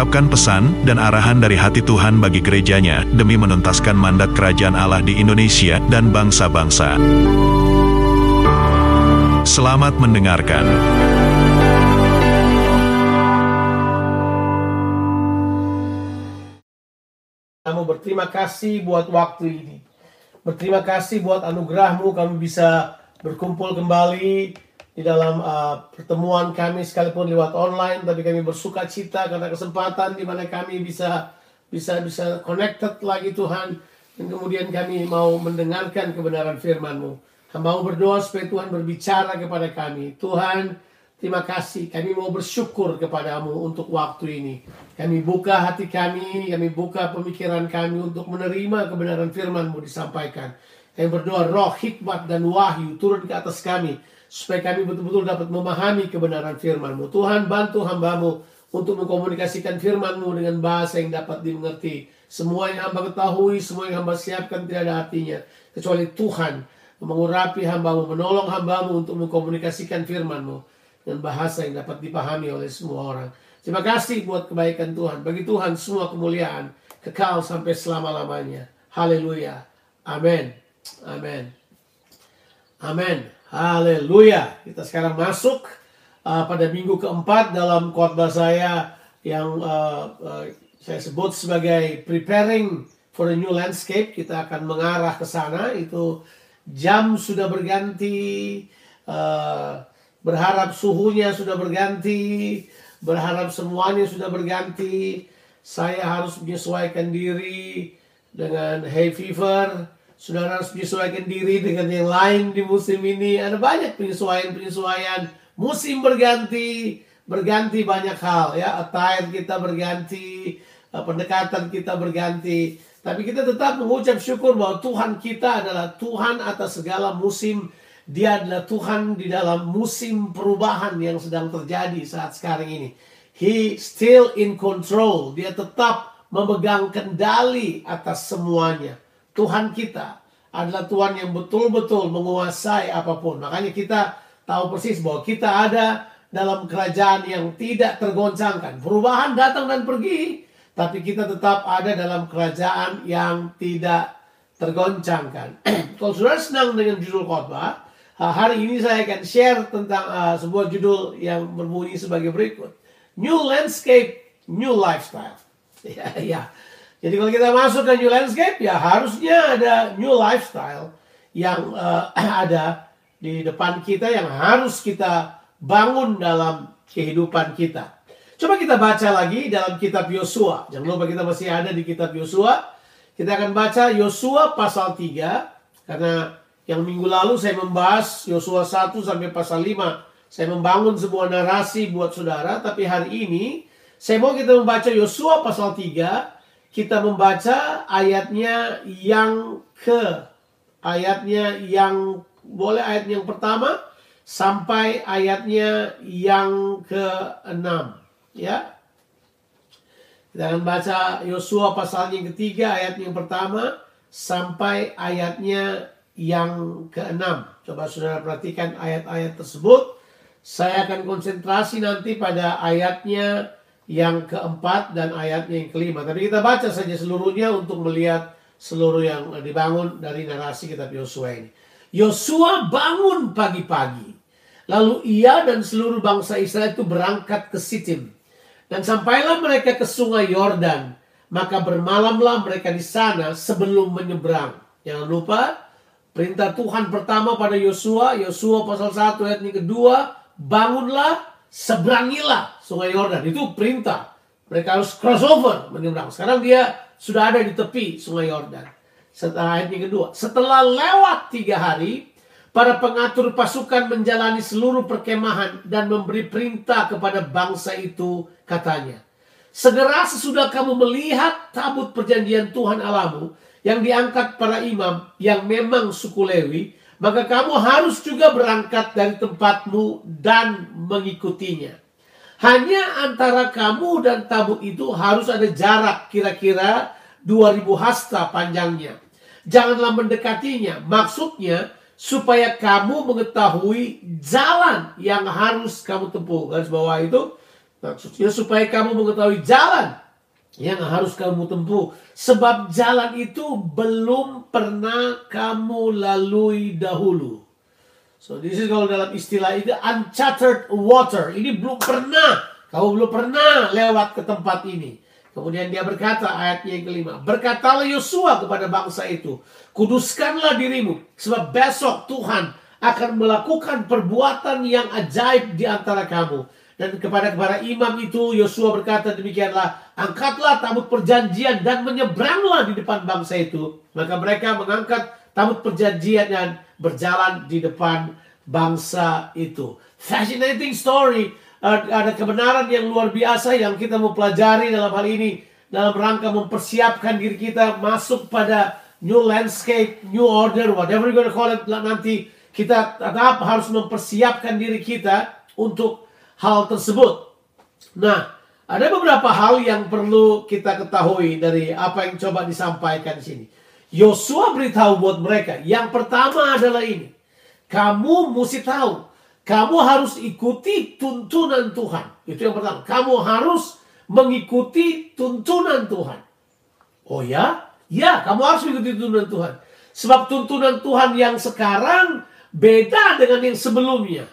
mengungkapkan pesan dan arahan dari hati Tuhan bagi gerejanya demi menuntaskan mandat kerajaan Allah di Indonesia dan bangsa-bangsa. Selamat mendengarkan. Kamu berterima kasih buat waktu ini. Berterima kasih buat anugerahmu kami bisa berkumpul kembali di dalam uh, pertemuan kami sekalipun lewat online tapi kami bersuka cita karena kesempatan di mana kami bisa bisa bisa connected lagi Tuhan dan kemudian kami mau mendengarkan kebenaran firman-Mu. Hamba mau berdoa supaya Tuhan berbicara kepada kami. Tuhan, terima kasih. Kami mau bersyukur kepadamu untuk waktu ini. Kami buka hati kami, kami buka pemikiran kami untuk menerima kebenaran firman-Mu disampaikan. Kami berdoa roh hikmat dan wahyu turun ke atas kami supaya kami betul-betul dapat memahami kebenaran firman-Mu. Tuhan bantu hambamu untuk mengkomunikasikan firman-Mu dengan bahasa yang dapat dimengerti. Semua yang hamba ketahui, semua yang hamba siapkan tidak ada artinya. Kecuali Tuhan mengurapi hambamu, menolong hambamu untuk mengkomunikasikan firman-Mu dengan bahasa yang dapat dipahami oleh semua orang. Terima kasih buat kebaikan Tuhan. Bagi Tuhan semua kemuliaan kekal sampai selama-lamanya. Haleluya. Amin. Amin. Amin. Haleluya. Kita sekarang masuk uh, pada minggu keempat dalam khotbah saya yang uh, uh, saya sebut sebagai preparing for a new landscape. Kita akan mengarah ke sana. Itu jam sudah berganti, uh, berharap suhunya sudah berganti, berharap semuanya sudah berganti. Saya harus menyesuaikan diri dengan hay fever Saudara harus menyesuaikan diri dengan yang lain di musim ini. Ada banyak penyesuaian-penyesuaian. Musim berganti, berganti banyak hal ya. Attire kita berganti, eh, pendekatan kita berganti. Tapi kita tetap mengucap syukur bahwa Tuhan kita adalah Tuhan atas segala musim. Dia adalah Tuhan di dalam musim perubahan yang sedang terjadi saat sekarang ini. He still in control. Dia tetap memegang kendali atas semuanya. Tuhan kita adalah Tuhan yang betul-betul menguasai apa pun. Makanya kita tahu persis bahwa kita ada dalam kerajaan yang tidak tergoncangkan. Perubahan datang dan pergi, tapi kita tetap ada dalam kerajaan yang tidak tergoncangkan. Kalau sudah senang dengan judul khotbah, hari ini saya akan share tentang uh, sebuah judul yang berbunyi sebagai berikut. New Landscape, New Lifestyle. Ya, ya. Jadi kalau kita masuk ke new landscape ya harusnya ada new lifestyle yang uh, ada di depan kita yang harus kita bangun dalam kehidupan kita. Coba kita baca lagi dalam kitab Yosua. Jangan lupa kita masih ada di kitab Yosua. Kita akan baca Yosua pasal 3 karena yang minggu lalu saya membahas Yosua 1 sampai pasal 5. Saya membangun sebuah narasi buat saudara, tapi hari ini saya mau kita membaca Yosua pasal 3 kita membaca ayatnya yang ke ayatnya yang boleh ayat yang pertama sampai ayatnya yang ke-6 ya. Kita akan baca Yosua pasal yang ketiga ayat yang pertama sampai ayatnya yang ke-6. Coba saudara perhatikan ayat-ayat tersebut. Saya akan konsentrasi nanti pada ayatnya yang keempat dan ayatnya yang kelima. Tapi kita baca saja seluruhnya untuk melihat seluruh yang dibangun dari narasi kitab Yosua ini. Yosua bangun pagi-pagi. Lalu ia dan seluruh bangsa Israel itu berangkat ke Sitim. Dan sampailah mereka ke sungai Yordan. Maka bermalamlah mereka di sana sebelum menyeberang. Jangan lupa, perintah Tuhan pertama pada Yosua, Yosua pasal 1 ayat yang kedua, bangunlah seberangilah sungai Yordan. Itu perintah. Mereka harus crossover menyeberang. Sekarang dia sudah ada di tepi sungai Yordan. Setelah ayat yang kedua. Setelah lewat tiga hari, para pengatur pasukan menjalani seluruh perkemahan dan memberi perintah kepada bangsa itu katanya. Segera sesudah kamu melihat tabut perjanjian Tuhan Alamu yang diangkat para imam yang memang suku Lewi, maka kamu harus juga berangkat dari tempatmu dan mengikutinya. Hanya antara kamu dan tabut itu harus ada jarak kira-kira 2000 hasta panjangnya. Janganlah mendekatinya. Maksudnya supaya kamu mengetahui jalan yang harus kamu tempuh. Garis bawah itu maksudnya supaya kamu mengetahui jalan yang harus kamu tempuh. Sebab jalan itu belum pernah kamu lalui dahulu. So this is kalau dalam istilah itu uncharted water. Ini belum pernah. Kamu belum pernah lewat ke tempat ini. Kemudian dia berkata ayatnya yang kelima. Berkatalah Yosua kepada bangsa itu. Kuduskanlah dirimu. Sebab besok Tuhan akan melakukan perbuatan yang ajaib di antara kamu dan kepada para imam itu Yosua berkata demikianlah, angkatlah tabut perjanjian dan menyeberanglah di depan bangsa itu. Maka mereka mengangkat tabut perjanjian dan berjalan di depan bangsa itu. Fascinating story. Ada kebenaran yang luar biasa yang kita mau pelajari dalam hal ini. Dalam rangka mempersiapkan diri kita masuk pada new landscape, new order, whatever you're gonna call it nanti. Kita tetap harus mempersiapkan diri kita untuk hal tersebut. Nah, ada beberapa hal yang perlu kita ketahui dari apa yang coba disampaikan di sini. Yosua beritahu buat mereka, yang pertama adalah ini. Kamu mesti tahu, kamu harus ikuti tuntunan Tuhan. Itu yang pertama. Kamu harus mengikuti tuntunan Tuhan. Oh ya? Ya, kamu harus mengikuti tuntunan Tuhan. Sebab tuntunan Tuhan yang sekarang beda dengan yang sebelumnya.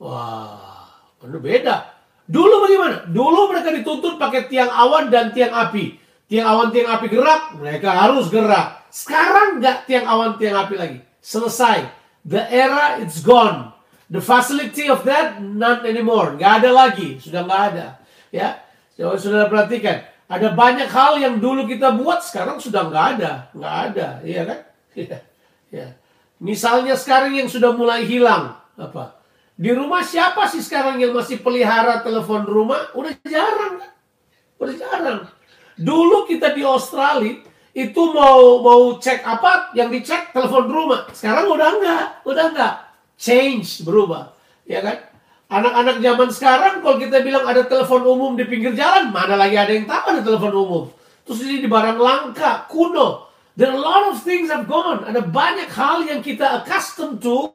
Wah, Anu beda. Dulu bagaimana? Dulu mereka dituntut pakai tiang awan dan tiang api. Tiang awan, tiang api gerak, mereka harus gerak. Sekarang nggak tiang awan, tiang api lagi. Selesai. The era it's gone. The facility of that not anymore. Nggak ada lagi, sudah nggak ada. Ya, Coba sudah perhatikan. Ada banyak hal yang dulu kita buat sekarang sudah nggak ada, nggak ada, iya kan? Iya. Ya. Misalnya sekarang yang sudah mulai hilang apa? Di rumah siapa sih sekarang yang masih pelihara telepon rumah? Udah jarang kan? Udah jarang. Dulu kita di Australia itu mau mau cek apa yang dicek telepon rumah. Sekarang udah enggak, udah enggak. Change berubah, ya kan? Anak-anak zaman sekarang kalau kita bilang ada telepon umum di pinggir jalan, mana lagi ada yang tahu ada telepon umum. Terus ini di barang langka, kuno. There are a lot of things have gone. Ada banyak hal yang kita accustomed to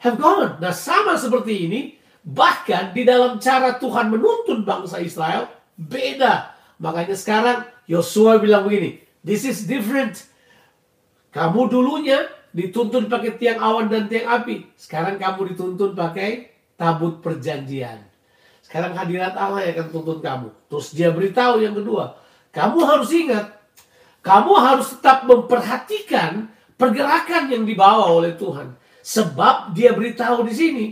have gone. Nah sama seperti ini, bahkan di dalam cara Tuhan menuntun bangsa Israel, beda. Makanya sekarang Yosua bilang begini, this is different. Kamu dulunya dituntun pakai tiang awan dan tiang api. Sekarang kamu dituntun pakai tabut perjanjian. Sekarang hadirat Allah yang akan tuntun kamu. Terus dia beritahu yang kedua, kamu harus ingat, kamu harus tetap memperhatikan pergerakan yang dibawa oleh Tuhan. Sebab dia beritahu di sini.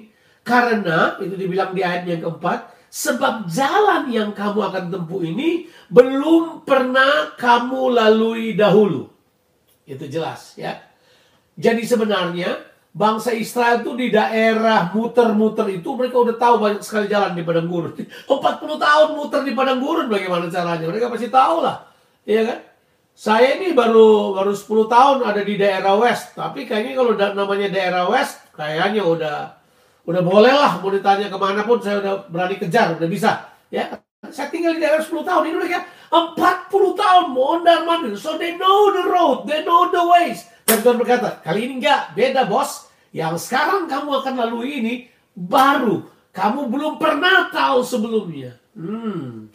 Karena, itu dibilang di ayat yang keempat, sebab jalan yang kamu akan tempuh ini belum pernah kamu lalui dahulu. Itu jelas ya. Jadi sebenarnya bangsa Israel itu di daerah muter-muter itu mereka udah tahu banyak sekali jalan di padang gurun. 40 tahun muter di padang gurun bagaimana caranya? Mereka pasti tahu lah. Iya kan? Saya ini baru baru 10 tahun ada di daerah West, tapi kayaknya kalau namanya daerah West, kayaknya udah udah boleh lah mau ditanya ke mana pun saya udah berani kejar, udah bisa. Ya, saya tinggal di daerah 10 tahun, ini mereka 40 tahun mondar mandir, so they know the road, they know the ways. Dan Tuhan berkata, kali ini enggak, beda bos. Yang sekarang kamu akan lalui ini baru, kamu belum pernah tahu sebelumnya. Hmm.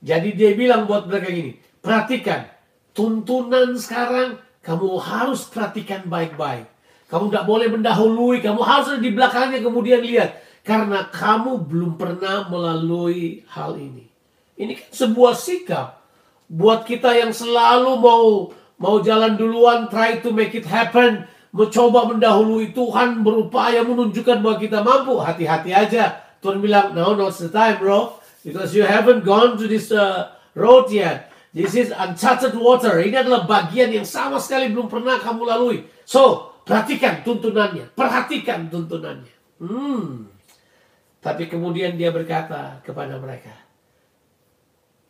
Jadi dia bilang buat mereka gini, perhatikan, tuntunan sekarang kamu harus perhatikan baik-baik. Kamu tidak boleh mendahului, kamu harus di belakangnya kemudian lihat. Karena kamu belum pernah melalui hal ini. Ini kan sebuah sikap. Buat kita yang selalu mau mau jalan duluan, try to make it happen. Mencoba mendahului Tuhan, berupaya menunjukkan bahwa kita mampu. Hati-hati aja. Tuhan bilang, no, not the time bro. Because you haven't gone to this uh, road yet. This is uncharted water. Ini adalah bagian yang sama sekali belum pernah kamu lalui. So, perhatikan tuntunannya. Perhatikan tuntunannya. Hmm. Tapi kemudian dia berkata kepada mereka.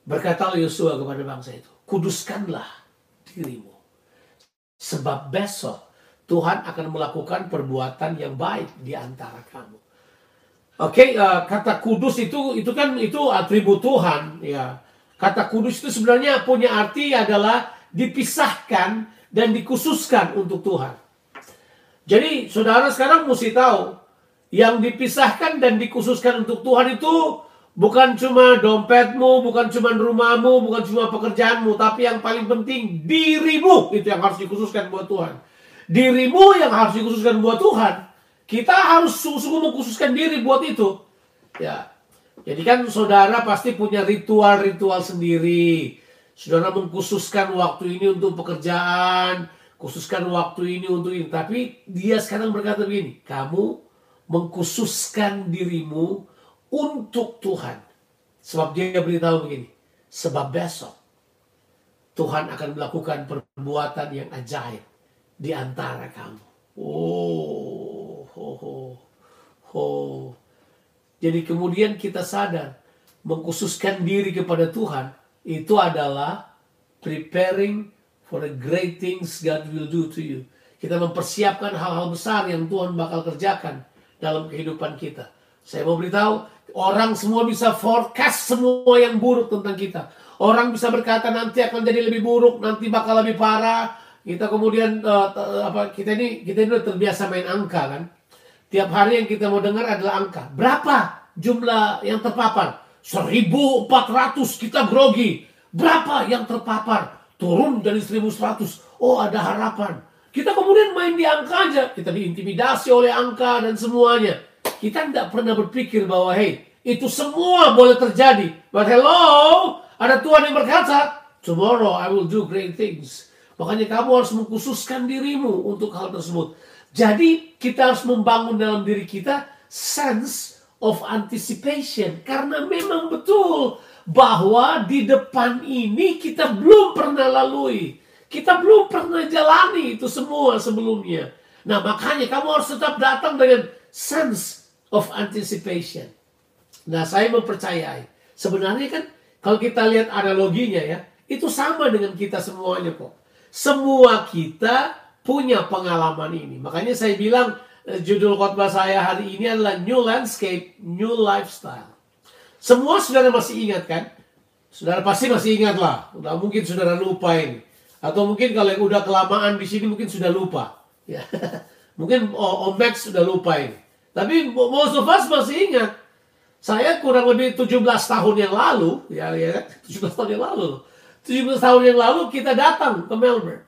Berkatalah Yosua kepada bangsa itu. Kuduskanlah dirimu. Sebab besok Tuhan akan melakukan perbuatan yang baik di antara kamu. Oke, okay, uh, kata kudus itu itu kan itu atribut Tuhan, ya. Kata kudus itu sebenarnya punya arti adalah dipisahkan dan dikhususkan untuk Tuhan. Jadi, saudara sekarang mesti tahu yang dipisahkan dan dikhususkan untuk Tuhan itu bukan cuma dompetmu, bukan cuma rumahmu, bukan cuma pekerjaanmu, tapi yang paling penting dirimu itu yang harus dikhususkan buat Tuhan. Dirimu yang harus dikhususkan buat Tuhan. Kita harus sungguh-sungguh mengkhususkan diri buat itu. Ya. Jadi kan saudara pasti punya ritual-ritual sendiri. Saudara mengkhususkan waktu ini untuk pekerjaan, khususkan waktu ini untuk ini. Tapi dia sekarang berkata begini, kamu mengkhususkan dirimu untuk Tuhan. Sebab dia beritahu begini, sebab besok Tuhan akan melakukan perbuatan yang ajaib di antara kamu. Oh, ho, ho, ho. Jadi kemudian kita sadar mengkhususkan diri kepada Tuhan itu adalah preparing for the great things God will do to you. Kita mempersiapkan hal-hal besar yang Tuhan bakal kerjakan dalam kehidupan kita. Saya mau beritahu, orang semua bisa forecast semua yang buruk tentang kita. Orang bisa berkata nanti akan jadi lebih buruk, nanti bakal lebih parah. Kita kemudian uh, apa kita ini kita ini terbiasa main angka kan. Tiap hari yang kita mau dengar adalah angka. Berapa jumlah yang terpapar? 1400 kita grogi. Berapa yang terpapar? Turun dari 1100. Oh ada harapan. Kita kemudian main di angka aja. Kita diintimidasi oleh angka dan semuanya. Kita tidak pernah berpikir bahwa hey, itu semua boleh terjadi. But hello, ada Tuhan yang berkata, tomorrow I will do great things. Makanya kamu harus mengkhususkan dirimu untuk hal tersebut. Jadi kita harus membangun dalam diri kita sense of anticipation. Karena memang betul bahwa di depan ini kita belum pernah lalui. Kita belum pernah jalani itu semua sebelumnya. Nah makanya kamu harus tetap datang dengan sense of anticipation. Nah saya mempercayai. Sebenarnya kan kalau kita lihat analoginya ya. Itu sama dengan kita semuanya kok. Semua kita punya pengalaman ini. Makanya saya bilang eh, judul khotbah saya hari ini adalah New Landscape, New Lifestyle. Semua saudara masih ingat kan? Saudara pasti masih ingat lah. Udah mungkin saudara lupa ini. Atau mungkin kalau yang udah kelamaan di sini mungkin sudah lupa. Ya. mungkin Om Max sudah lupa ini. Tapi most of us masih ingat. Saya kurang lebih 17 tahun yang lalu, ya, ya 17 tahun yang lalu. 17 tahun yang lalu kita datang ke Melbourne.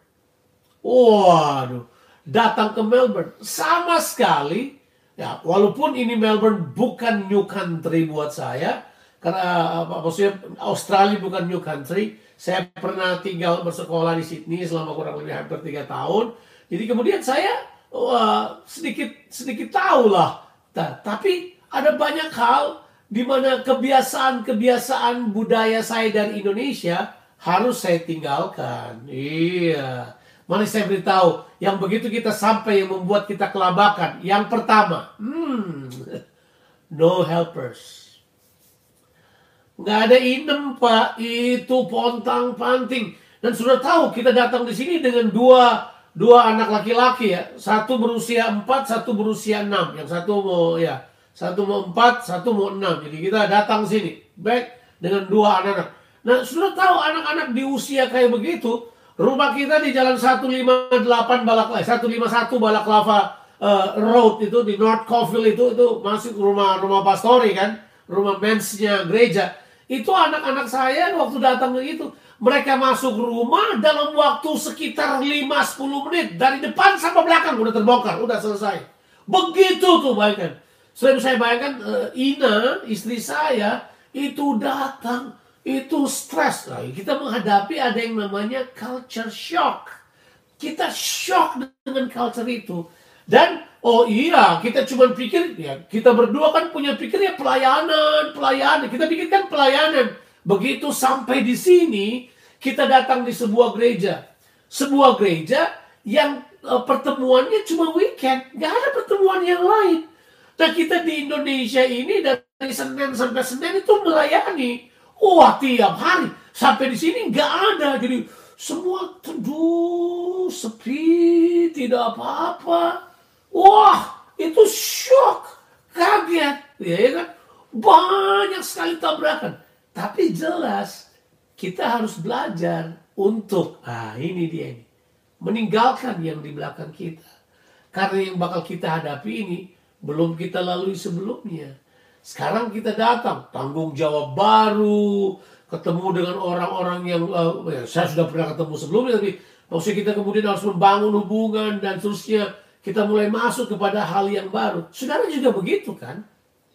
Waduh, datang ke Melbourne sama sekali ya walaupun ini Melbourne bukan new country buat saya karena apa maksudnya Australia bukan new country. Saya pernah tinggal bersekolah di Sydney selama kurang lebih hampir tiga tahun. Jadi kemudian saya wah, sedikit sedikit tahu lah nah, tapi ada banyak hal di mana kebiasaan-kebiasaan budaya saya dari Indonesia harus saya tinggalkan. Iya. Mari saya beritahu, yang begitu kita sampai yang membuat kita kelabakan. Yang pertama, hmm, no helpers. Nggak ada inem pak, itu pontang panting. Dan sudah tahu kita datang di sini dengan dua dua anak laki-laki ya. Satu berusia empat, satu berusia enam. Yang satu mau ya, satu mau empat, satu mau enam. Jadi kita datang sini, back dengan dua anak-anak. Nah sudah tahu anak-anak di usia kayak begitu, Rumah kita di Jalan 158 Balaklava, 151 Balaklava uh, Road itu di North Coffee itu itu masih rumah rumah pastori kan, rumah mensnya gereja. Itu anak-anak saya waktu datang ke itu, mereka masuk rumah dalam waktu sekitar 5-10 menit dari depan sampai belakang udah terbongkar, udah selesai. Begitu tuh bayangkan. Selain saya bayangkan uh, Ina, istri saya itu datang itu stres lagi. Kita menghadapi ada yang namanya culture shock. Kita shock dengan culture itu. Dan oh iya, kita cuma pikir ya kita berdua kan punya pikir ya pelayanan, pelayanan. Kita pikirkan pelayanan. Begitu sampai di sini, kita datang di sebuah gereja. Sebuah gereja yang uh, pertemuannya cuma weekend, nggak ada pertemuan yang lain. Nah kita di Indonesia ini dari Senin sampai Senin itu melayani. Wah tiap hari sampai di sini nggak ada. Jadi semua teduh, sepi, tidak apa-apa. Wah, itu shock, kaget, ya kan? Banyak sekali tabrakan. Tapi jelas kita harus belajar untuk, ah ini dia ini, meninggalkan yang di belakang kita. Karena yang bakal kita hadapi ini belum kita lalui sebelumnya. Sekarang kita datang, tanggung jawab baru, ketemu dengan orang-orang yang uh, ya, saya sudah pernah ketemu sebelumnya, tapi maksudnya kita kemudian harus membangun hubungan dan seterusnya kita mulai masuk kepada hal yang baru. Saudara juga begitu kan?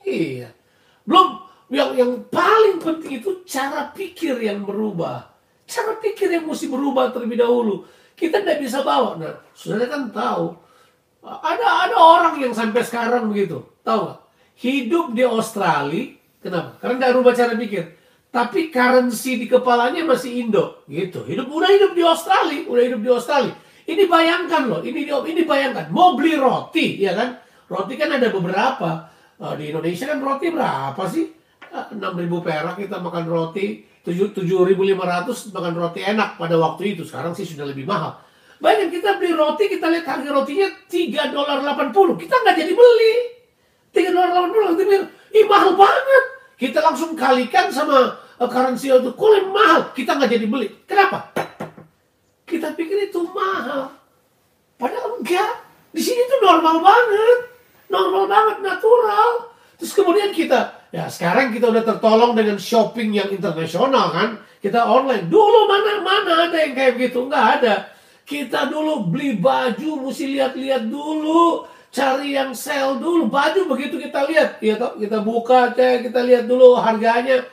Iya. Belum yang yang paling penting itu cara pikir yang berubah. Cara pikir yang mesti berubah terlebih dahulu. Kita tidak bisa bawa. Nah, saudara kan tahu ada ada orang yang sampai sekarang begitu, tahu nggak? Hidup di Australia, kenapa? Karena nggak rubah cara pikir. Tapi currency di kepalanya masih Indo, gitu. Hidup udah hidup di Australia, udah hidup di Australia. Ini bayangkan loh, ini ini bayangkan. Mau beli roti, ya kan? Roti kan ada beberapa. Uh, di Indonesia kan roti berapa sih? Uh, 6.000 perak kita makan roti, 7.500 makan roti enak pada waktu itu. Sekarang sih sudah lebih mahal. Bayangin kita beli roti, kita lihat harga rotinya 3 dolar 80. Kita nggak jadi beli. 3 dolar 80, kita bilang, ih mahal banget. Kita langsung kalikan sama uh, currency itu, kok mahal. Kita nggak jadi beli. Kenapa? Kita pikir itu mahal. Padahal enggak. Di sini tuh normal banget. Normal banget, natural. Terus kemudian kita, ya sekarang kita udah tertolong dengan shopping yang internasional kan. Kita online. Dulu mana mana ada yang kayak gitu, nggak ada. Kita dulu beli baju mesti lihat-lihat dulu, cari yang sale dulu. Baju begitu kita lihat, ya kita buka cek, kita lihat dulu harganya.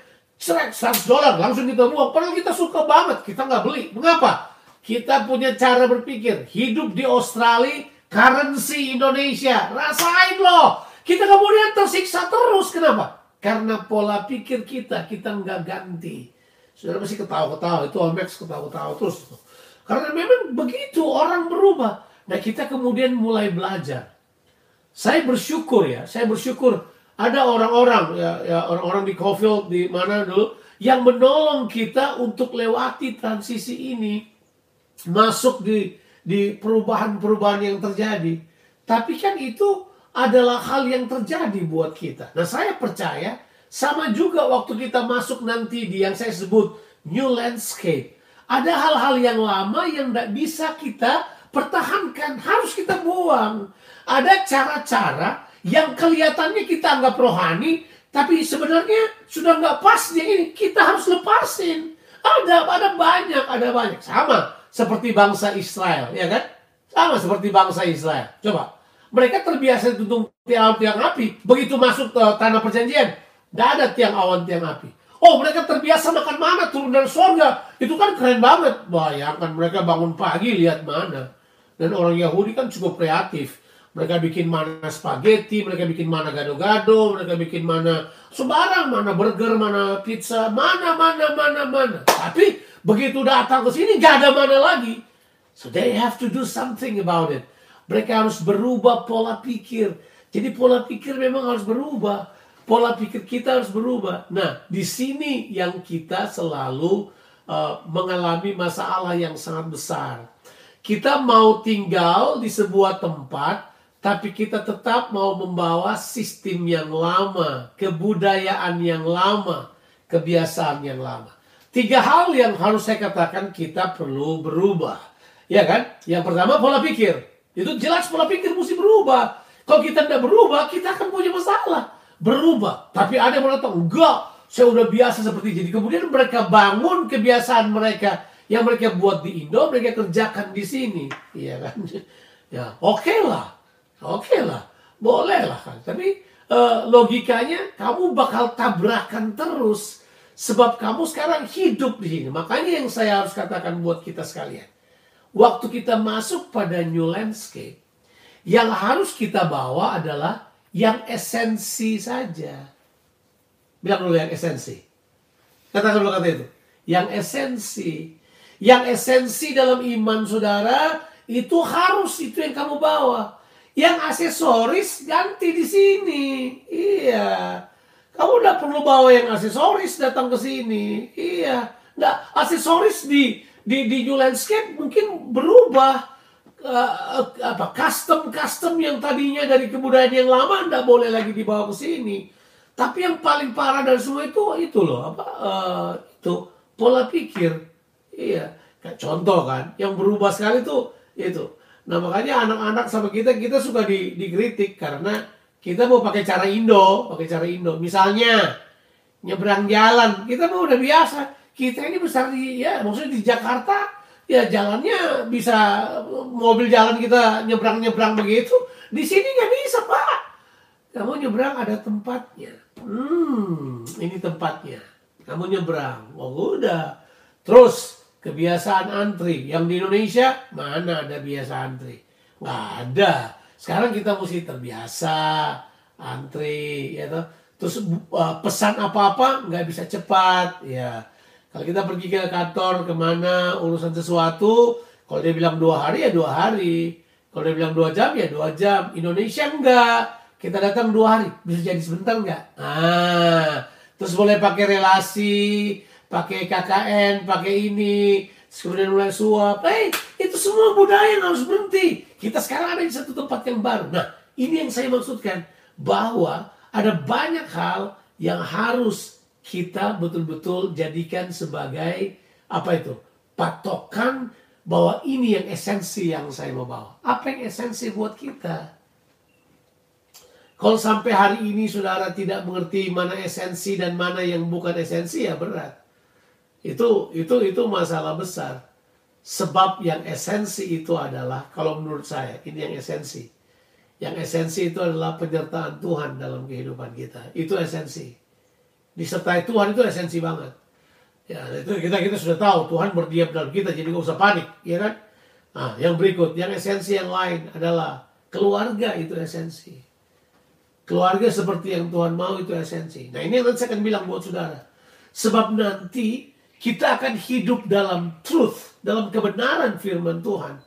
Cerek 100 dolar, langsung kita buang. Padahal kita suka banget, kita nggak beli. Mengapa? Kita punya cara berpikir. Hidup di Australia, currency Indonesia. Rasain loh. Kita kemudian tersiksa terus. Kenapa? Karena pola pikir kita, kita nggak ganti. Saudara masih ketawa-ketawa, itu Olmex ketawa-ketawa terus. Karena memang begitu orang berubah. Nah kita kemudian mulai belajar. Saya bersyukur ya, saya bersyukur ada orang-orang ya, ya orang-orang di Cofield di mana dulu yang menolong kita untuk lewati transisi ini masuk di di perubahan-perubahan yang terjadi. Tapi kan itu adalah hal yang terjadi buat kita. Nah saya percaya sama juga waktu kita masuk nanti di yang saya sebut new landscape. Ada hal-hal yang lama yang tidak bisa kita pertahankan, harus kita buang. Ada cara-cara yang kelihatannya kita anggap rohani, tapi sebenarnya sudah nggak pas ini. Kita harus lepasin. Ada, ada banyak, ada banyak. Sama seperti bangsa Israel, ya kan? Sama seperti bangsa Israel. Coba, mereka terbiasa tutung tiang-tiang api. Begitu masuk ke tanah perjanjian, tidak ada tiang awan, tiang api. Oh mereka terbiasa makan mana turun dari sorga. Itu kan keren banget. Bayangkan mereka bangun pagi lihat mana. Dan orang Yahudi kan cukup kreatif. Mereka bikin mana spaghetti, mereka bikin mana gado-gado, mereka bikin mana sembarang, mana burger, mana pizza, mana, mana, mana, mana. Tapi begitu datang ke sini gak ada mana lagi. So they have to do something about it. Mereka harus berubah pola pikir. Jadi pola pikir memang harus berubah pola pikir kita harus berubah. Nah, di sini yang kita selalu uh, mengalami masalah yang sangat besar. Kita mau tinggal di sebuah tempat, tapi kita tetap mau membawa sistem yang lama, kebudayaan yang lama, kebiasaan yang lama. Tiga hal yang harus saya katakan kita perlu berubah. Ya kan? Yang pertama pola pikir. Itu jelas pola pikir mesti berubah. Kalau kita tidak berubah, kita akan punya masalah berubah. Tapi ada yang mengatakan, enggak, saya udah biasa seperti jadi. Kemudian mereka bangun kebiasaan mereka yang mereka buat di Indo, mereka kerjakan di sini. Iya kan? Ya, oke okay lah. Oke okay lah. Boleh lah kan. Tapi uh, logikanya kamu bakal tabrakan terus. Sebab kamu sekarang hidup di sini. Makanya yang saya harus katakan buat kita sekalian. Waktu kita masuk pada new landscape, yang harus kita bawa adalah yang esensi saja. Bilang dulu yang esensi. Katakan dulu kata itu. Yang esensi. Yang esensi dalam iman saudara itu harus itu yang kamu bawa. Yang aksesoris ganti di sini. Iya. Kamu udah perlu bawa yang aksesoris datang ke sini. Iya. Nggak, aksesoris di di di new landscape mungkin berubah uh, apa custom custom yang tadinya dari kebudayaan yang lama nggak boleh lagi dibawa ke sini. Tapi yang paling parah dari semua itu itu loh apa uh, itu pola pikir. Iya, contoh kan, yang berubah sekali tuh itu. Nah makanya anak-anak sama kita kita suka di, dikritik karena kita mau pakai cara Indo, pakai cara Indo. Misalnya nyebrang jalan, kita mau udah biasa. Kita ini besar di ya maksudnya di Jakarta ya jalannya bisa mobil jalan kita nyebrang-nyebrang begitu. Di sini nggak bisa pak. Kamu nyebrang ada tempatnya. Hmm, ini tempatnya. Kamu nyebrang. Oh udah. Terus kebiasaan antri. Yang di Indonesia mana ada biasa antri? Nggak ada. Sekarang kita mesti terbiasa antri, ya toh. Terus uh, pesan apa-apa nggak bisa cepat, ya. Kalau kita pergi ke kantor ke mana urusan sesuatu, kalau dia bilang dua hari ya dua hari. Kalau dia bilang dua jam ya dua jam. Indonesia enggak. Kita datang dua hari, bisa jadi sebentar enggak? Ah, terus boleh pakai relasi, pakai KKN, pakai ini, kemudian mulai suap. Eh, itu semua budaya yang harus berhenti. Kita sekarang ada di satu tempat yang baru. Nah, ini yang saya maksudkan bahwa ada banyak hal yang harus kita betul-betul jadikan sebagai apa itu patokan bahwa ini yang esensi yang saya mau bawa. Apa yang esensi buat kita? Kalau sampai hari ini saudara tidak mengerti mana esensi dan mana yang bukan esensi ya berat. Itu itu itu masalah besar. Sebab yang esensi itu adalah kalau menurut saya ini yang esensi. Yang esensi itu adalah penyertaan Tuhan dalam kehidupan kita. Itu esensi. Disertai Tuhan itu esensi banget. Ya, itu kita kita sudah tahu Tuhan berdiam dalam kita jadi nggak usah panik, ya kan? Nah, yang berikut, yang esensi yang lain adalah keluarga itu esensi. Keluarga seperti yang Tuhan mau itu esensi. Nah ini yang nanti saya akan bilang buat saudara. Sebab nanti kita akan hidup dalam truth, dalam kebenaran firman Tuhan.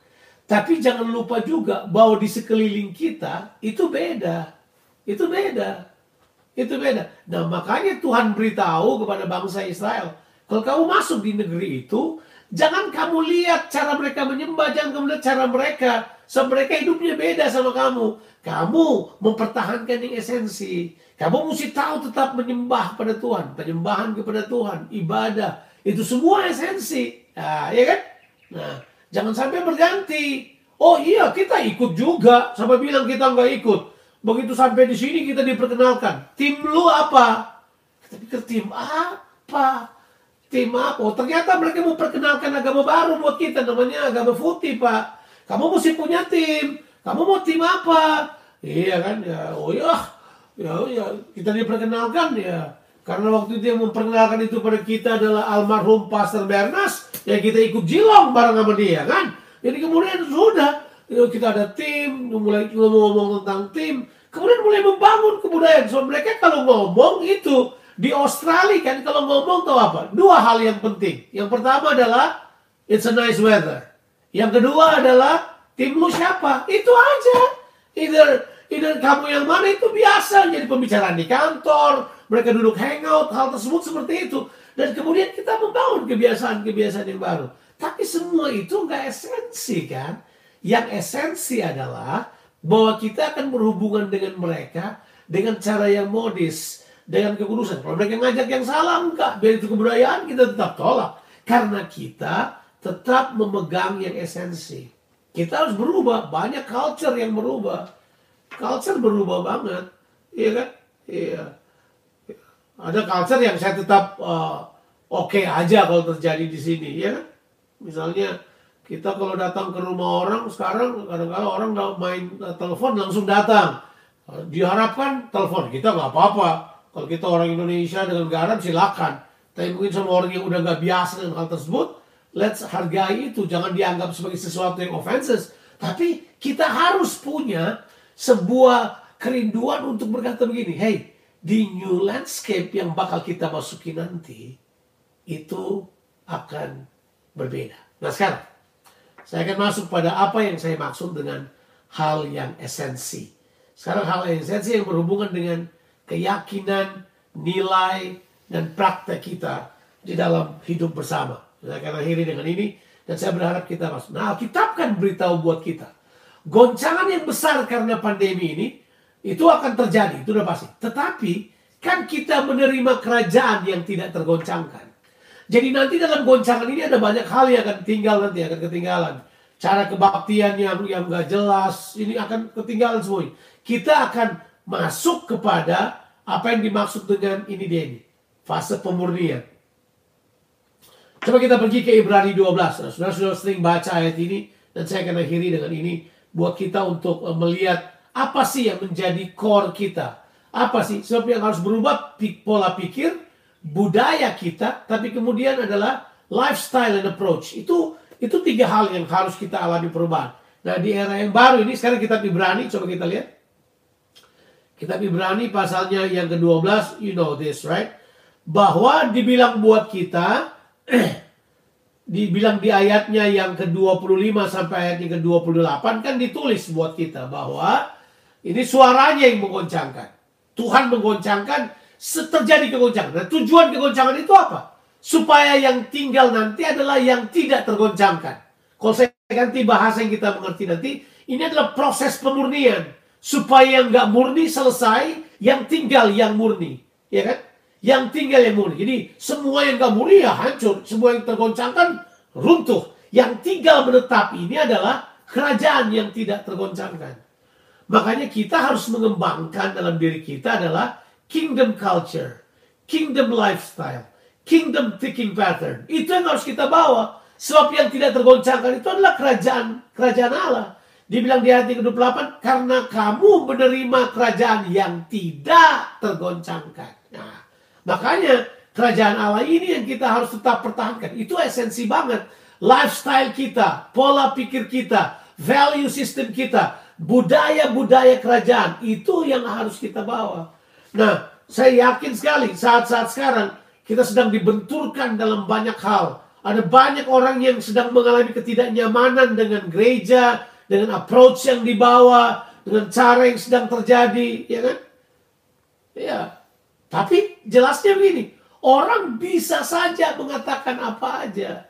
Tapi jangan lupa juga bahwa di sekeliling kita itu beda. Itu beda. Itu beda. Nah makanya Tuhan beritahu kepada bangsa Israel. Kalau kamu masuk di negeri itu, jangan kamu lihat cara mereka menyembah, jangan kamu lihat cara mereka. So mereka hidupnya beda sama kamu. Kamu mempertahankan yang esensi. Kamu mesti tahu tetap menyembah pada Tuhan. Penyembahan kepada Tuhan. Ibadah. Itu semua esensi. Nah, ya kan? Nah, jangan sampai berganti. Oh iya, kita ikut juga. Sampai bilang kita nggak ikut. Begitu sampai di sini kita diperkenalkan. Tim lu apa? Kita pikir tim apa? Tim apa? Oh, ternyata mereka mau perkenalkan agama baru buat kita. Namanya agama putih, Pak. Kamu mesti punya tim. Kamu mau tim apa? Iya kan? Ya, oh iya. Ya, ya kita diperkenalkan ya. Karena waktu itu yang memperkenalkan itu pada kita adalah almarhum Pastor Bernas, ya kita ikut jilong bareng sama dia kan. Jadi kemudian sudah kita ada tim, mulai ngomong-ngomong tentang tim, kemudian mulai membangun kebudayaan. So mereka kalau ngomong itu di Australia kan kalau ngomong tahu apa? Dua hal yang penting. Yang pertama adalah it's a nice weather. Yang kedua adalah Tim lu siapa? Itu aja. Either, either kamu yang mana itu biasa jadi pembicaraan di kantor, mereka duduk hangout, hal tersebut seperti itu. Dan kemudian kita membangun kebiasaan-kebiasaan yang baru. Tapi semua itu nggak esensi kan? Yang esensi adalah bahwa kita akan berhubungan dengan mereka dengan cara yang modis, dengan kekudusan. Kalau mereka ngajak yang salah, enggak. Biar itu kebudayaan, kita tetap tolak. Karena kita tetap memegang yang esensi. Kita harus berubah. Banyak culture yang berubah. Culture berubah banget. Iya kan? Iya. Ada culture yang saya tetap uh, oke okay aja kalau terjadi di sini. Ya kan? Misalnya kita kalau datang ke rumah orang sekarang kadang-kadang orang main uh, telepon langsung datang. Diharapkan telepon kita nggak apa-apa. Kalau kita orang Indonesia dengan garam silakan. Tapi mungkin sama orang yang udah nggak biasa dengan hal tersebut, let's hargai itu, jangan dianggap sebagai sesuatu yang offenses. Tapi kita harus punya sebuah kerinduan untuk berkata begini, hey, di new landscape yang bakal kita masuki nanti, itu akan berbeda. Nah sekarang, saya akan masuk pada apa yang saya maksud dengan hal yang esensi. Sekarang hal yang esensi yang berhubungan dengan keyakinan, nilai, dan praktek kita di dalam hidup bersama. Saya akan akhiri dengan ini dan saya berharap kita masuk. Nah, Alkitab kan beritahu buat kita. Goncangan yang besar karena pandemi ini itu akan terjadi, itu udah pasti. Tetapi kan kita menerima kerajaan yang tidak tergoncangkan. Jadi nanti dalam goncangan ini ada banyak hal yang akan tinggal nanti akan ketinggalan. Cara kebaktian yang yang gak jelas ini akan ketinggalan semua. Kita akan masuk kepada apa yang dimaksud dengan ini dia ini fase pemurnian. Coba kita pergi ke Ibrani 12. Nah, saudara sudah sering baca ayat ini dan saya akan akhiri dengan ini buat kita untuk eh, melihat apa sih yang menjadi core kita. Apa sih sebab yang harus berubah pola pikir, budaya kita, tapi kemudian adalah lifestyle and approach. Itu itu tiga hal yang harus kita alami perubahan. Nah di era yang baru ini sekarang kita Ibrani, coba kita lihat. Kitab Ibrani pasalnya yang ke-12, you know this, right? Bahwa dibilang buat kita, dibilang di ayatnya yang ke-25 sampai ayatnya ke-28 kan ditulis buat kita bahwa ini suaranya yang menggoncangkan. Tuhan menggoncangkan terjadi kegoncangan. Nah, tujuan kegoncangan itu apa? Supaya yang tinggal nanti adalah yang tidak tergoncangkan. Kalau saya ganti bahasa yang kita mengerti nanti, ini adalah proses pemurnian. Supaya yang nggak murni selesai, yang tinggal yang murni. Ya kan? Yang tinggal yang murni. Jadi semua yang gak murni ya hancur. Semua yang tergoncangkan runtuh. Yang tinggal menetap ini adalah kerajaan yang tidak tergoncangkan. Makanya kita harus mengembangkan dalam diri kita adalah kingdom culture, kingdom lifestyle, kingdom thinking pattern. Itu yang harus kita bawa. Sebab yang tidak tergoncangkan itu adalah kerajaan kerajaan Allah. Dibilang di ayat ke-28, karena kamu menerima kerajaan yang tidak tergoncangkan. Nah, Makanya kerajaan Allah ini yang kita harus tetap pertahankan. Itu esensi banget. Lifestyle kita, pola pikir kita, value system kita, budaya-budaya kerajaan. Itu yang harus kita bawa. Nah, saya yakin sekali saat-saat sekarang kita sedang dibenturkan dalam banyak hal. Ada banyak orang yang sedang mengalami ketidaknyamanan dengan gereja, dengan approach yang dibawa, dengan cara yang sedang terjadi, ya kan? Ya, tapi jelasnya begini, orang bisa saja mengatakan apa aja.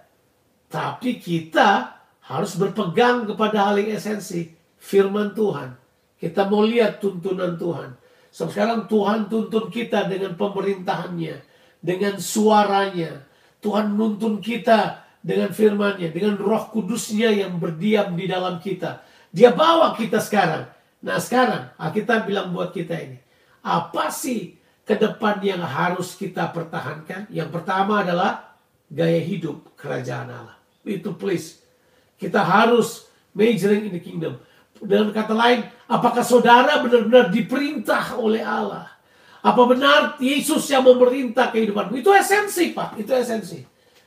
Tapi kita harus berpegang kepada hal yang esensi, firman Tuhan. Kita mau lihat tuntunan Tuhan. Sekarang Tuhan tuntun kita dengan pemerintahannya, dengan suaranya. Tuhan nuntun kita dengan firmannya, dengan roh kudusnya yang berdiam di dalam kita. Dia bawa kita sekarang. Nah sekarang, kita bilang buat kita ini. Apa sih ke depan yang harus kita pertahankan. Yang pertama adalah gaya hidup kerajaan Allah. Itu please. Kita harus majoring in the kingdom. Dengan kata lain, apakah saudara benar-benar diperintah oleh Allah? Apa benar Yesus yang memerintah kehidupanmu? Itu esensi, Pak. Itu esensi.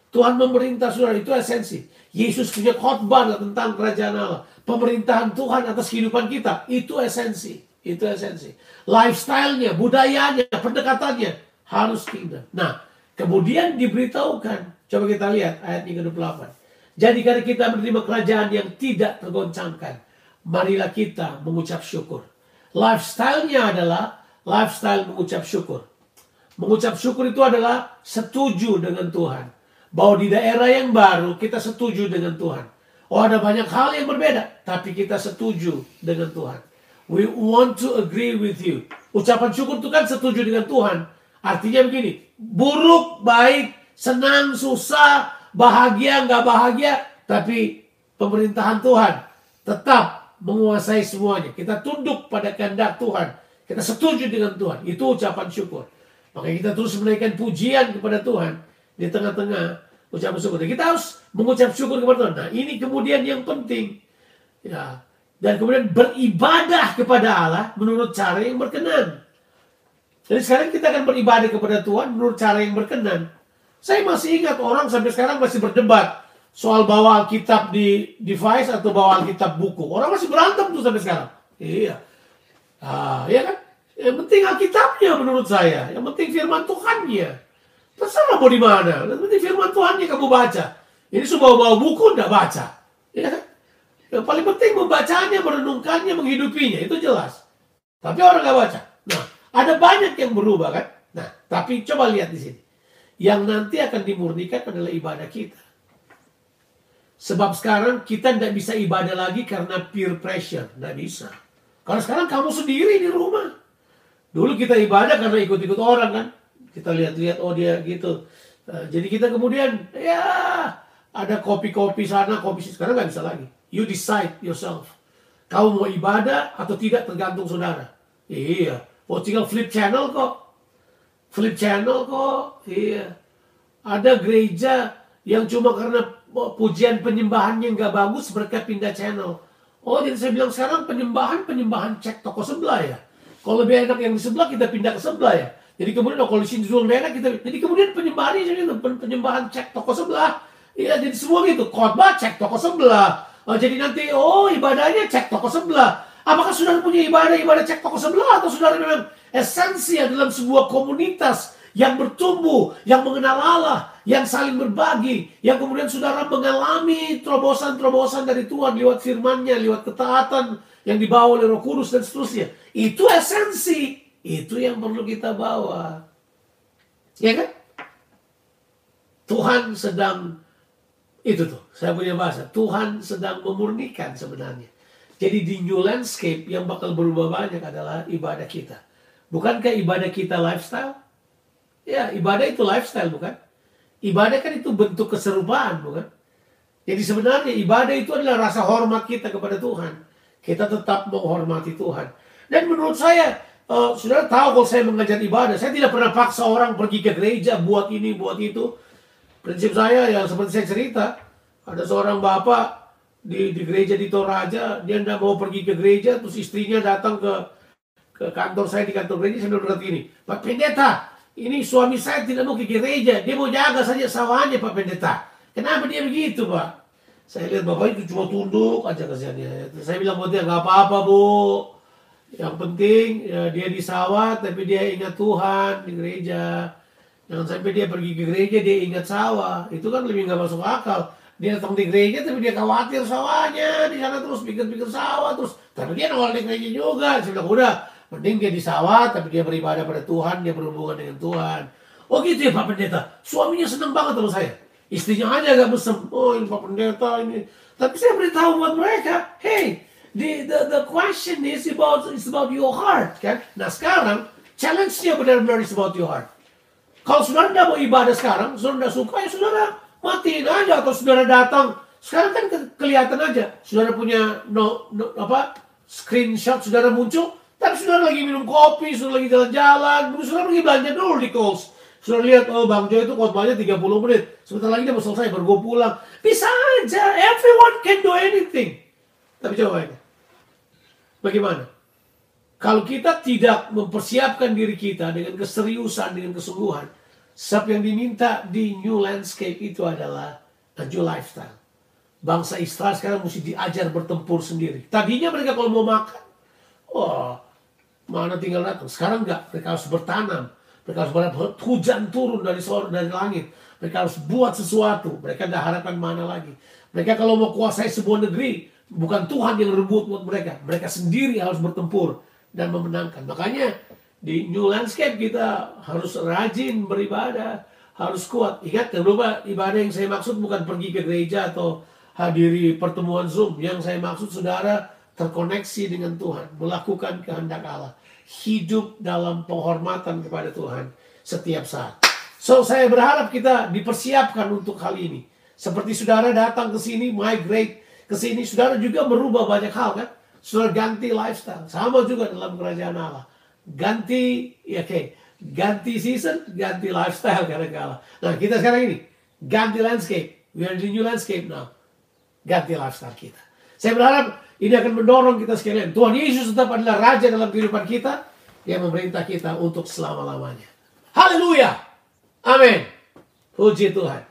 Tuhan memerintah saudara, itu esensi. Yesus punya khotbah tentang kerajaan Allah. Pemerintahan Tuhan atas kehidupan kita, itu esensi. Itu esensi. Lifestyle-nya, budayanya, pendekatannya harus kingdom. Nah, kemudian diberitahukan. Coba kita lihat ayat yang ke-28. Jadi karena kita menerima kerajaan yang tidak tergoncangkan, marilah kita mengucap syukur. Lifestyle-nya adalah lifestyle mengucap syukur. Mengucap syukur itu adalah setuju dengan Tuhan. Bahwa di daerah yang baru kita setuju dengan Tuhan. Oh ada banyak hal yang berbeda, tapi kita setuju dengan Tuhan. We want to agree with you. Ucapan syukur itu kan setuju dengan Tuhan. Artinya begini, buruk, baik, senang, susah, bahagia, nggak bahagia, tapi pemerintahan Tuhan tetap menguasai semuanya. Kita tunduk pada kehendak Tuhan. Kita setuju dengan Tuhan. Itu ucapan syukur. Makanya kita terus menaikkan pujian kepada Tuhan di tengah-tengah ucapan syukur. Kita harus mengucap syukur kepada Tuhan. Nah ini kemudian yang penting. Ya, dan kemudian beribadah kepada Allah menurut cara yang berkenan. Jadi sekarang kita akan beribadah kepada Tuhan menurut cara yang berkenan. Saya masih ingat orang sampai sekarang masih berdebat soal bawa Alkitab di device atau bawa Alkitab buku. Orang masih berantem tuh sampai sekarang. Iya. Ah, iya kan? Yang penting Alkitabnya menurut saya. Yang penting firman Tuhannya. Terserah mau di mana. Yang penting firman Tuhannya kamu baca. Ini sudah bawa buku, enggak baca. Iya kan? Yang paling penting membacanya, merenungkannya, menghidupinya. Itu jelas. Tapi orang nggak baca. Nah, ada banyak yang berubah kan? Nah, tapi coba lihat di sini. Yang nanti akan dimurnikan adalah ibadah kita. Sebab sekarang kita tidak bisa ibadah lagi karena peer pressure. Tidak bisa. Karena sekarang kamu sendiri di rumah. Dulu kita ibadah karena ikut-ikut orang kan. Kita lihat-lihat, oh dia gitu. Uh, jadi kita kemudian, ya ada kopi-kopi sana, kopi sini. Sekarang nggak bisa lagi. You decide yourself. Kamu mau ibadah atau tidak tergantung saudara. Iya. Oh tinggal flip channel kok. Flip channel kok. Iya. Ada gereja yang cuma karena pujian penyembahannya nggak bagus mereka pindah channel. Oh jadi saya bilang sekarang penyembahan penyembahan cek toko sebelah ya. Kalau lebih enak yang di sebelah kita pindah ke sebelah ya. Jadi kemudian oh, kalau di sini lebih enak kita. Jadi kemudian penyembahannya jadi penyembahan cek toko sebelah. Iya jadi semua gitu. Khotbah cek toko sebelah. Oh, jadi nanti oh ibadahnya cek toko sebelah. Apakah saudara punya ibadah ibadah cek toko sebelah atau saudara memang esensi dalam sebuah komunitas yang bertumbuh, yang mengenal Allah, yang saling berbagi, yang kemudian saudara mengalami terobosan-terobosan dari Tuhan lewat firman-Nya, lewat ketaatan yang dibawa oleh Roh Kudus dan seterusnya. Itu esensi, itu yang perlu kita bawa. Ya kan? Tuhan sedang itu tuh, saya punya bahasa. Tuhan sedang memurnikan sebenarnya. Jadi di new landscape yang bakal berubah banyak adalah ibadah kita. Bukankah ibadah kita lifestyle? Ya, ibadah itu lifestyle bukan? Ibadah kan itu bentuk keserupaan bukan? Jadi sebenarnya ibadah itu adalah rasa hormat kita kepada Tuhan. Kita tetap menghormati Tuhan. Dan menurut saya, uh, saudara tahu kalau saya mengajar ibadah, saya tidak pernah paksa orang pergi ke gereja buat ini, buat itu. Prinsip saya ya seperti saya cerita, ada seorang bapak di, di gereja di Toraja, dia tidak mau pergi ke gereja, terus istrinya datang ke ke kantor saya di kantor gereja, saya bilang gini, Pak Pendeta, ini suami saya tidak mau ke gereja, dia mau jaga saja sawahnya Pak Pendeta. Kenapa dia begitu Pak? Saya lihat Bapak itu cuma tunduk aja kasihannya. Saya bilang buat dia nggak apa-apa Bu. Yang penting ya, dia di sawah tapi dia ingat Tuhan di gereja. Jangan sampai dia pergi ke gereja dia ingat sawah. Itu kan lebih nggak masuk akal. Dia datang di gereja tapi dia khawatir sawahnya di sana terus pikir-pikir sawah terus. Tapi dia nongol di gereja juga. Saya bilang udah Mending dia di sawah, tapi dia beribadah pada Tuhan, dia berhubungan dengan Tuhan. Oh gitu ya Pak Pendeta. Suaminya senang banget sama saya. Istrinya aja agak mesem. Oh ini Pak Pendeta ini. Tapi saya beritahu buat mereka, hey, the, the, the question is about, is about your heart. kan? Nah sekarang, challenge-nya benar-benar is about your heart. Kalau saudara tidak mau ibadah sekarang, saudara tidak suka, ya saudara matiin aja. Atau saudara datang, sekarang kan kelihatan aja. Saudara punya no, no, apa screenshot saudara muncul, tapi saudara lagi minum kopi, saudara lagi jalan-jalan, saudara pergi belanja dulu di Coles. Saudara lihat, oh Bang Joy itu khotbahnya 30 menit. Sebentar lagi dia mau selesai, baru gue pulang. Bisa aja, everyone can do anything. Tapi ini. Bagaimana? Kalau kita tidak mempersiapkan diri kita dengan keseriusan, dengan kesungguhan, sebab yang diminta di new landscape itu adalah a new lifestyle. Bangsa Israel sekarang mesti diajar bertempur sendiri. Tadinya mereka kalau mau makan, oh mana tinggal datang. Sekarang enggak, mereka harus bertanam. Mereka harus berharap hujan turun dari sore dari langit. Mereka harus buat sesuatu. Mereka tidak harapkan mana lagi. Mereka kalau mau kuasai sebuah negeri, bukan Tuhan yang rebut buat mereka. Mereka sendiri harus bertempur dan memenangkan. Makanya di New Landscape kita harus rajin beribadah, harus kuat. Ingat, lupa ibadah yang saya maksud bukan pergi ke gereja atau hadiri pertemuan Zoom. Yang saya maksud saudara terkoneksi dengan Tuhan, melakukan kehendak Allah, hidup dalam penghormatan kepada Tuhan setiap saat. So saya berharap kita dipersiapkan untuk hal ini. Seperti saudara datang ke sini, migrate ke sini, saudara juga merubah banyak hal kan? Saudara ganti lifestyle, sama juga dalam kerajaan Allah. Ganti, ya oke, okay. ganti season, ganti lifestyle kadang-kala. Nah kita sekarang ini, ganti landscape. We are the new landscape now. Ganti lifestyle kita. Saya berharap ini akan mendorong kita sekalian. Tuhan Yesus tetap adalah Raja dalam kehidupan kita yang memerintah kita untuk selama-lamanya. Haleluya. Amin. Puji Tuhan.